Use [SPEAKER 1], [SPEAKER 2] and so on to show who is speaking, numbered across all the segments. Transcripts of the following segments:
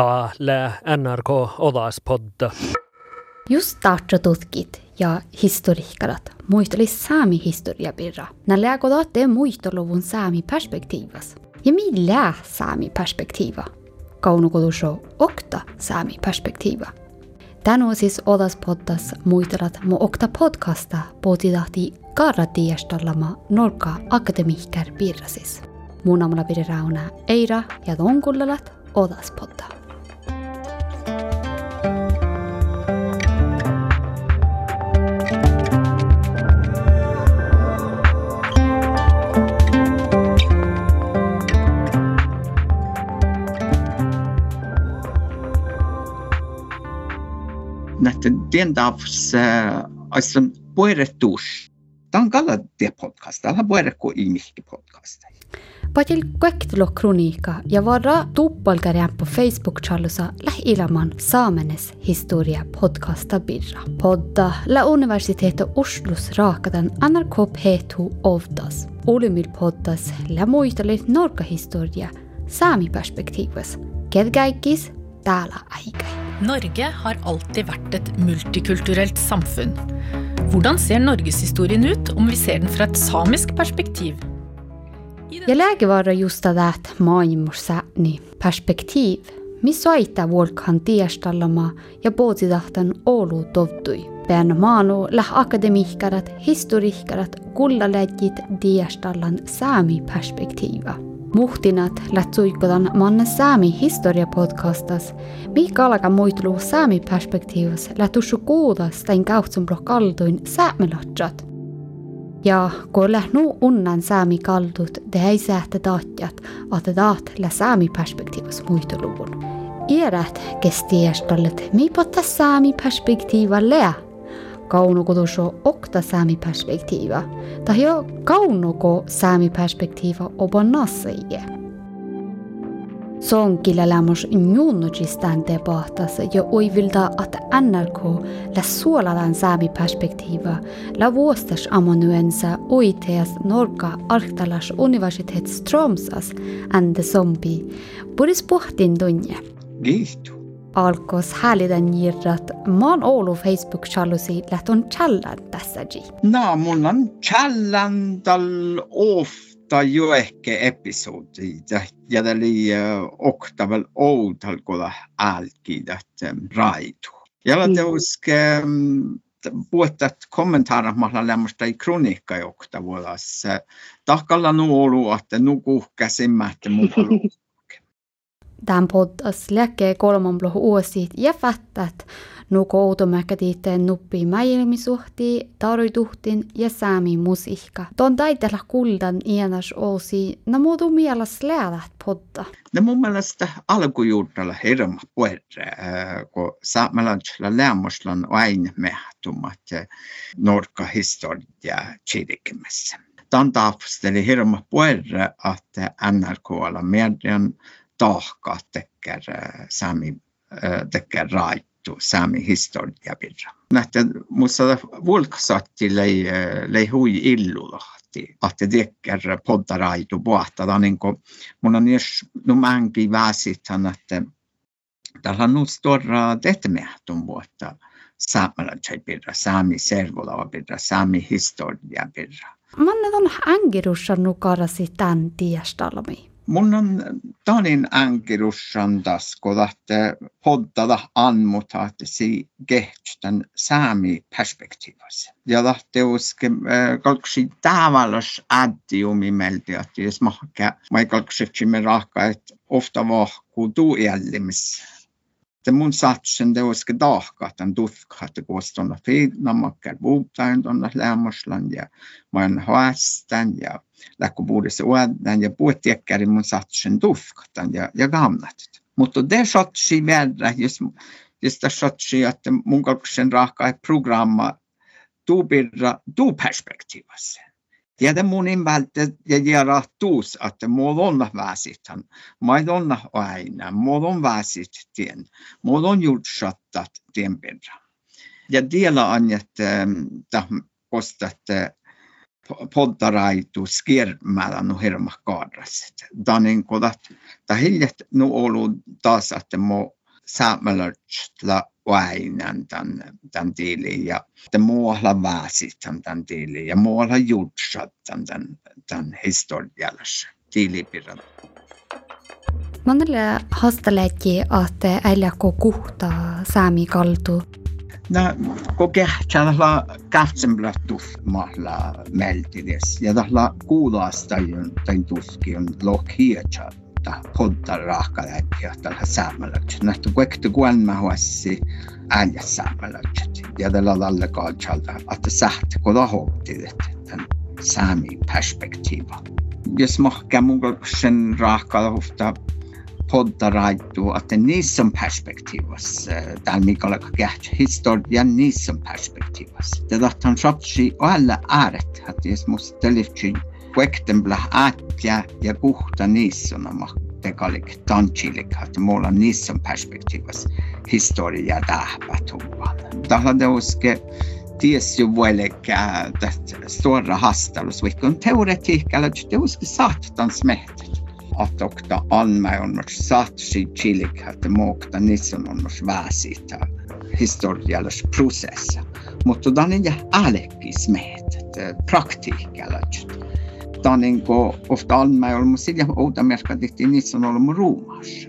[SPEAKER 1] Täällä NRK Odaspodda.
[SPEAKER 2] Just startatutkit ja historiikkarat muisteli saami historiapirra. Nä lääkodatte muistoluvun saami perspektiivas. Ja millä saami perspektiiva? Kaunukoduso okta saami perspektiiva. Tän on siis Odaspoddas muistelat mu okta podcasta potidahti karratiestallama Norka Akademihkär pirrasis. Mun amalla pidi rauna Eira ja Donkullalat Odaspodda.
[SPEAKER 3] DNDAFs asjad põeretuš. ta on ka teeb podcast, alla põereku ilmihki podcast.
[SPEAKER 2] Padil kõikidel kroniika ja varra tuupalga rämpu Facebook challusa lähiläman saamenes historia podcasta birra. Podda la universiteetet Oslus raakadan anarkop hetu ovdas. Olimil poddas la muistelit norka historia saami perspektiivis, ked käikis täällä aikaa.
[SPEAKER 4] Norge har alltid vært et multikulturelt samfunn. Hvordan ser norgeshistorien ut om vi ser den fra et samisk perspektiv?
[SPEAKER 2] Ja lääkevara just tätä maailmansääni perspektiiv, missä aita volkan tiestallama ja pootidahtan olu tovtui. Pään maanu läh akademihkarat, historihkarat, kullaläjit tiestallan saami perspektiiva. Muhtinat lätsuikodan manne saami historia podcastas, mikä alkaa muistelu saami perspektiivas lätussu kuudas tain kautsumro kalduin säämelotsat. Ja kun lähnu unnan saami kaldut, det ei sähtä taatjat, että taat lä saami perspektiivas muistoluvun. Iärät kestiestallet, mi potta saami perspektiiva lää. Kaunokodosó oktatási perspektíva, tai kaunoko saami perspektíva oban nassaige. Se on kileläämos njunnutistään debattassa ja oivilta, että NRK lä suolalan saami perspektiiva lä vuostas amanuensa oiteas Norka Arktalas universitet Stromsas ande zombi, puris pohtin tunne.
[SPEAKER 3] Liittyy.
[SPEAKER 2] Alkos hääliden jirrat maan Oulu Facebook-chalusi lähtön challan tässäji.
[SPEAKER 3] No, mulla on challan tal ofta jo ehkä episodi ja täli oktavel outalkola älkidat raitu. Ja la teuske puhutat kommentaara mahla lämmöstä i kronikka i oktavuolas. Tahkalla nuolu, että nuku käsimättä mukaan.
[SPEAKER 2] Tämän poddas läkee kolman bloh uusit ja fattat nuko automäkätiitteen nuppi mäilmisuhti, taroituhtin ja saami musiikka. Ton taitella kuldan ienas oosi, na muutu mielas läädät podda.
[SPEAKER 3] No mun mielestä alkujuurtalla hirma puerre, kun saamelaisella lämmöslan aina mehtumat norka historia kirikimessä. Tämän taapasteli hirma puerre, että NRK-ala median tahka teker saami teker raittu saami historia birra. Nähtä musta vulkasatti lei lei hui illulahti, että teker podda raitu puhta niin kuin mun on jos no mänki väsitän että Täällä on nyt stora tehtämähtun vuotta saamelaisen birra, saami servola birra, saami historia birra.
[SPEAKER 2] Manne on ängirussan nukarasi tän tiestalmi.
[SPEAKER 3] Mun on tanin änkirussan tasko, että poddada anmuta, että si kehtän saami perspektiivassa. Ja lähtee uske, kalksi tavallas addiumi melti, että jos mahkä, mä kalksi me rahka, että ofta vahkuu tuu jällimis. Että mun satsen te uske dahka, että on tuhka, että kuostonna fiidna, makkar vuutain tuonna lämmöslän ja oon haastan ja läkku puudessa uuden ja puhuttiekkäri mun satsen tuhkatan ja, ja gamnatit. Mutta det satsi verra, jos, jos det satsi, että mun kalksen ei programma tuu birra, tuu perspektiivassa. Tiedä mun invältä ja jäädä tuus, että mulla on väsitän. Mä on aina, mulla on väsit tien. Mulla on jutsattat tien birra. Ja tiedä on, että postat poddaraitu skirmällä hirma kaadras. Tämä niin kuin, että hiljet nu ollut taas, että mo saamelötsla väinän tämän, tämän tiilin ja että muualla väsit tämän tiilin ja muualla jutsat tämän, tämän historiallisen tiilipirran.
[SPEAKER 2] Monelle haasteletki, että äillä kuhta saami kaltu
[SPEAKER 3] na ko kehtsällä kähtsembla tuffmahla meltides ja tahla kuulasta tain tuski on lohkietsa ta podda rahkaläkkiä tällä saamalakset. Nähty kuektu kuelma huossi ääljä saamalakset. Ja tällä lalle kaatsalta, että sähti kun lahokti tämän saami perspektiiva. Jos mahkaa mun sen hufta at niissä perspektiivassa, eh, täällä Mikola Kahti, historian niissä perspektiivassa. Tätä on satsi olla ääret, että jos musta teliftin kuektempla äätjä ja kuhta niissä on tegelikult tantsilik, että mulla on niissä perspektiivassa historia tähpä tuvan. Tällä teuske ties ju vuelek äh, stora hastalus, vilken teoretik, eller det är ju satans mätet. Atokta Anme on satsi chilikhat mokta nissononnos väsitä historiallisessa prosessissa. Mutta tämä on älykkis meitä, eh, praktiikalla. Tämä on niin ofta Anme on, mutta sillä outa merkka tehti nisson olemme ruumassa.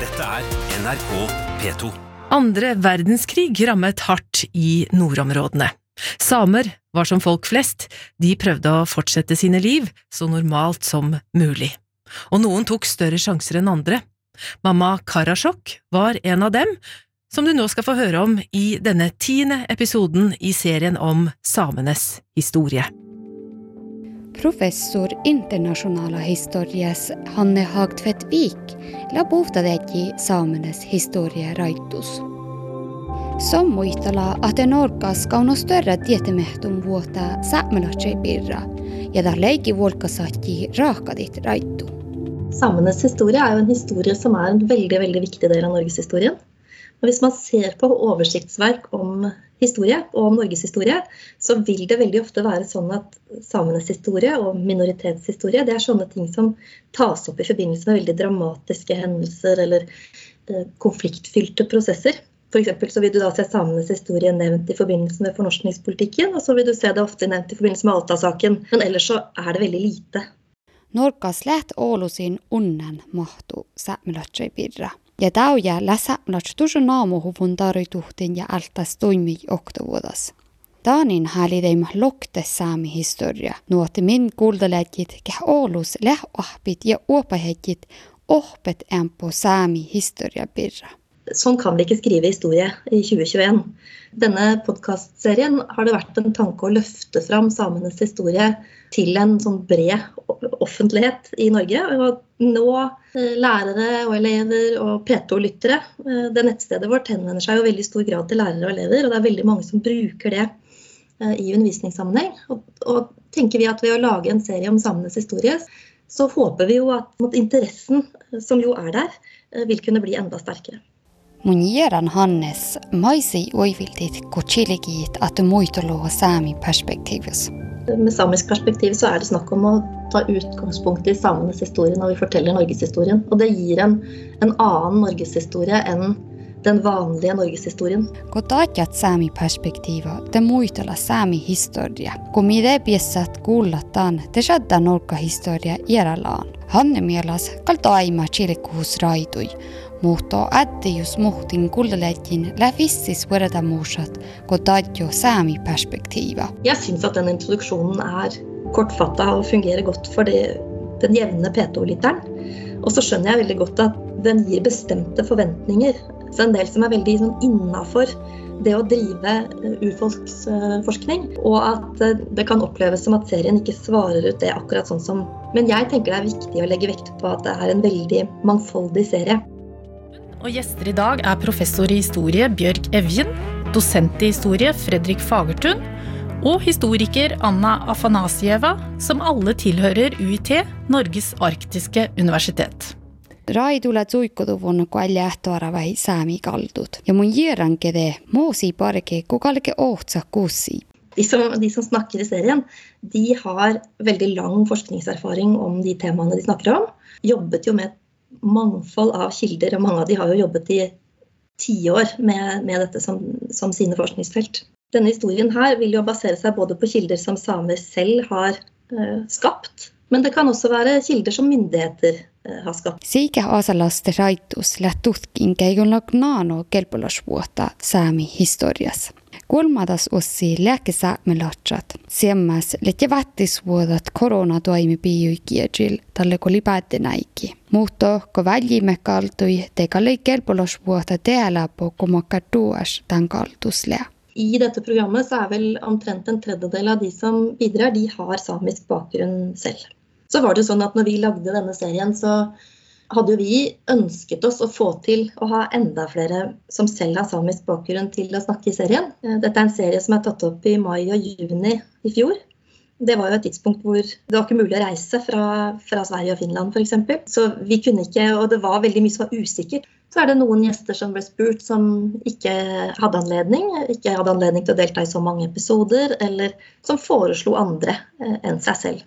[SPEAKER 5] Dette er NRK P2.
[SPEAKER 4] Andre verdenskrig rammet hardt i nordområdene. Samer var som folk flest, de prøvde å fortsette sine liv så normalt som mulig. Og noen tok større sjanser enn andre. Mamma Karasjok var en av dem, som du nå skal få høre om i denne tiende episoden i serien om samenes historie.
[SPEAKER 2] Professor internasjonale histories Hanne Hagtvedt Vik la bofta deg i samenes historie raitus. Som muistella, että Norkas on större tietämähtun vuota saamelotse pirra, ja da leiki volkasatti raakadit raittu.
[SPEAKER 6] Samenes historie er jo en historie som er en veldig veldig viktig del av norgeshistorien. Og hvis man ser på oversiktsverk om historie og om norgeshistorie, så vil det veldig ofte være sånn at samenes historie og minoritetshistorie det er sånne ting som tas opp i forbindelse med veldig dramatiske hendelser eller eh, konfliktfylte prosesser. F.eks. så vil du da se samenes historie nevnt i forbindelse med fornorskningspolitikken, og så vil du se det ofte nevnt i forbindelse med Alta-saken. Men ellers så er det veldig lite.
[SPEAKER 2] Norkas läht Oulusin unnen mahtu saamelotse pirra. Ja tauja lä saamelotse tusu naamuhuvun tarituhtin ja altas toimi oktovuodas. Taanin hääli teima lokte saami historia. Nuoti min kuuldaläkit keh Oulus läh ahpit ja uopahekit ohpet ämpo saami historia pirra.
[SPEAKER 6] Sånn kan vi ikke skrive historie i 2021. Denne podkastserien har det vært en tanke å løfte fram samenes historie til en sånn bred offentlighet i Norge. Og nå eh, lærere og elever og P2-lyttere. Eh, det nettstedet vårt henvender seg jo veldig stor grad til lærere og elever, og det er veldig mange som bruker det eh, i undervisningssammenheng. Og, og tenker vi at ved å lage en serie om samenes historie, så håper vi jo at interessen, som jo er der, vil kunne bli enda sterkere.
[SPEAKER 2] Mun jieran Hannes maisi oiviltit kutsiligit at muitoloa saami perspektiivus.
[SPEAKER 6] Med samisk perspektiv så er det snakk om å ta utgangspunkt i samenes historie når vi forteller norgeshistorien. Og det gir en, en annen norgeshistorie enn den vanlige norgeshistorien.
[SPEAKER 2] Taatjat saami historie. te muitolla saami historia. Kun mide piessat kuullataan, te shadda nurkka historia ieralaan. Hanne mielas kalto aima chilikuhus raitui mutta ättius muhtin kullelekin lävissis võrredamusat, kun tadjo saami perspektiiva.
[SPEAKER 6] Jeg syns at den introduksjonen er kortfatta og fungerer godt for det, den jevne P2-lytteren. Og så skjønner jeg veldig godt at den gir bestemte forventninger. Så en del som er veldig sånn det å drive eh, urfolksforskning. Og at eh, det kan oppleves som at serien ikke svarer ut det akkurat sånn som Men jeg tenker det er viktig å legge vekt på at det er en veldig mangfoldig serie.
[SPEAKER 4] Og gjester i dag er professor i historie Bjørg Evjen, dosent i historie Fredrik Fagertun og historiker Anna Afanasieva, som alle tilhører UiT, Norges arktiske universitet.
[SPEAKER 7] Raidula tsuikkoduvun kualja ähtoara vai saami kaldut. Ja mun jerankede moosi parke kukalke ohtsa kussi.
[SPEAKER 6] De som, de som snakker i serien, de har veldig lang forskningserfaring om de temaene de snakker om. Jobbet jo med et mangfold av kilder, og mange av de har jo jobbet i tiår med, med dette som, som sine forskningsfelt. Denne historien her vil jo basere seg både på kilder som samer selv har eh, skapt, men det kan også være kilder som myndigheter eh, har skapt.
[SPEAKER 7] Siikä asalaste raitus lähtutkin keikonlak naano kelpolasvuotta saami historias. Kolmadas ossi lääkesaamelatsat. Semmas letje vattisvuodat korona toimi piijuikiedjil talle koli päättenäiki. Mutta ko väljimme kaltui tekalle kelpolasvuotta teeläpo komakka tuas tämän kaltuslea.
[SPEAKER 6] I dette programmet så er vel omtrent en tredjedel av de som bidrar, de har samisk bakgrunn selv. Så var det sånn at når vi lagde denne serien, så hadde vi ønsket oss å få til å ha enda flere som selv har samisk bakgrunn til å snakke i serien. Eh, Dette er en serie som er tatt opp i mai og juni i fjor. Det var jo et tidspunkt hvor det var ikke mulig å reise fra, fra Sverige og Finland f.eks. Så vi kunne ikke, og det var veldig mye som var usikkert. Så er det noen gjester som ble spurt som ikke hadde anledning, ikke hadde anledning til å delta i så mange episoder, eller som foreslo andre eh, enn seg selv.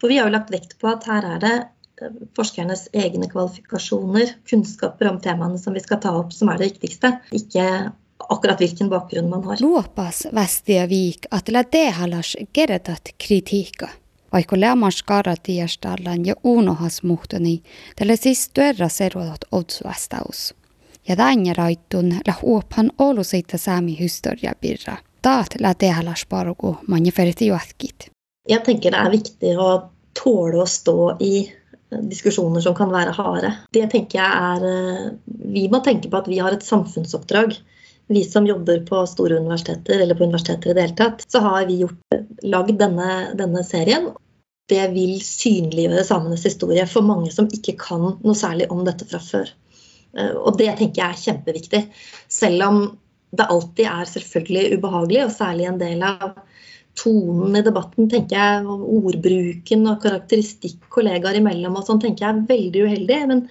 [SPEAKER 6] For vi har jo lagt vekt på at her er det eh, forskernes egne kvalifikasjoner, kunnskaper om temaene som vi skal ta opp, som er det viktigste. Ikke akkurat hvilken bakgrunn man har.
[SPEAKER 7] Luopas västiä viik, at la tehalas kerätät kritiikka. Vaikka lämmas karatiastallan ja unohas muhtoni, tälle siis työrä seruotot otsvastaus. Ja tänne raittun la huopan olu siitä saami historia birra. Taat la tehalas paruku manjeferti juotkit.
[SPEAKER 6] Jeg tenker det er viktig å tåle å stå i diskusjoner som kan være harde. Det tenker jeg er eh, Vi må tenke på at vi har et samfunnsoppdrag. Vi som jobber på store universiteter, eller på universiteter i det hele tatt, så har vi gjort, lagd denne, denne serien. Det vil synliggjøre samenes historie for mange som ikke kan noe særlig om dette fra før. Eh, Og det tenker jeg er kjempeviktig. Selv om det alltid er selvfølgelig ubehagelig, og særlig en del av tonen i debatten, tenker jeg, og ordbruken og karakteristikk kollegaer imellom og sånn, tenker jeg er veldig uheldig. Men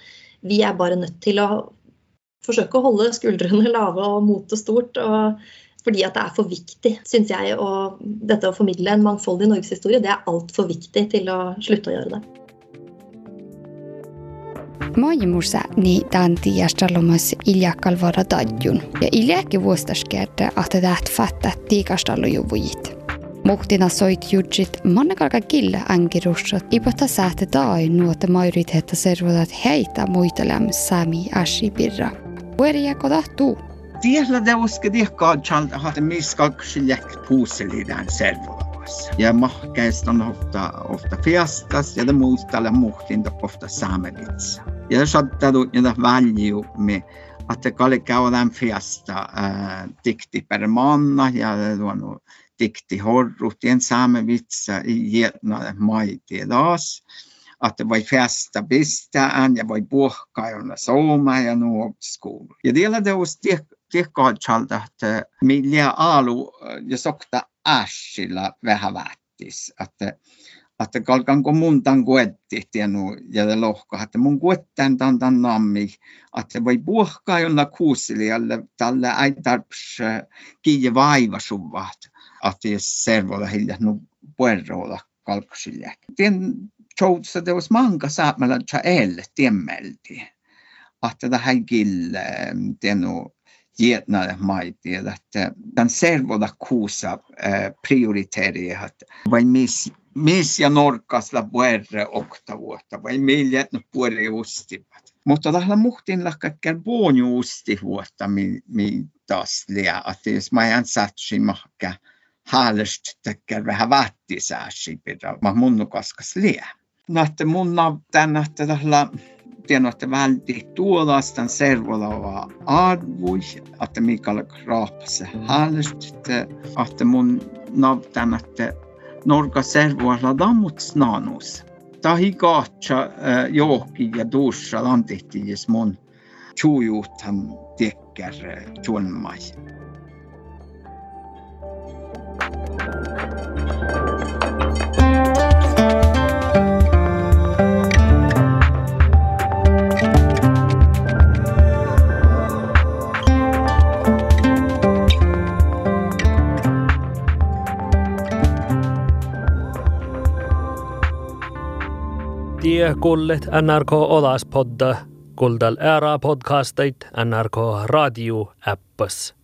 [SPEAKER 6] vi er bare nødt til å forsøke å holde skuldrene lave og motet stort. og fordi at det er for viktig, syns jeg. Og dette å formidle en mangfoldig norgeshistorie, det er altfor viktig til å slutte å gjøre det.
[SPEAKER 7] Maailmussa niin tämän tiedostalomas iljakalvara tajun. Ja iljakin vuostaskerte, että täät fattat tiikastallojuvujit. Muhtina soit judjit mannakalka kille ankirussat ipota säätä tai nuote majoritetta servodat heitä muita läm sami ashi birra. Pueria kodahtuu.
[SPEAKER 3] Tiellä de uske diekkaadjan hade miskalksiljäkt puuselidään servolavassa. Ja mahkeiston ofta, ofta fiastas ja de muistalle muhtinta ofta saamevitsa. Ja sattadu niitä välju med att det kalli käydään fiasta äh, dikti per manna ja nog dikti horrut en saamevitsa i getna maiti taas. Att festa pistään ja voi puhkaa jolla sooma ja nuo skoulu. Ja vielä teus tiekkaadjalta, että millä alu ja sokta ässillä vähän vättis. Että että kalkanko mun tämän kuetti tienu ja lohka, että mun kuettään tämän tämän nammi, että voi puhkaa jolla kuusilijalle tälle ei tarps kiinni vaiva suvat, että jos servolla hilja nu puerroilla kalksille. Tien tjoutsa teos manka saamalla tja elle tiemmelti, että tähän kille tienu getnalle maiti, että tämän servolla kuusa prioriteeria, että vai miss miss ja norkasla puerre okta vuotta vai miljet no puerre ustivat. Mutta tällä muhtin lakkakkään vuoni usti vuotta mi, mi taas liä, että jos mä en satsi mahkä haalest tekkär vähän vatti sääsi pidä, mä munnu kaskas liä. No, että mun tänne, että tällä tiedän, että välti tuollaistan servolava arvui, että Mikael raapase haalest, että mun navtan, että Norga servoilla dammuts naanus. Tahi kaatsa äh, johki ja duussa lantihtiis mun tjuujuuthan tekkär äh, Tie
[SPEAKER 1] kuulet NRK Olaspodda, kuldal ära podcastit NRK raadio äppas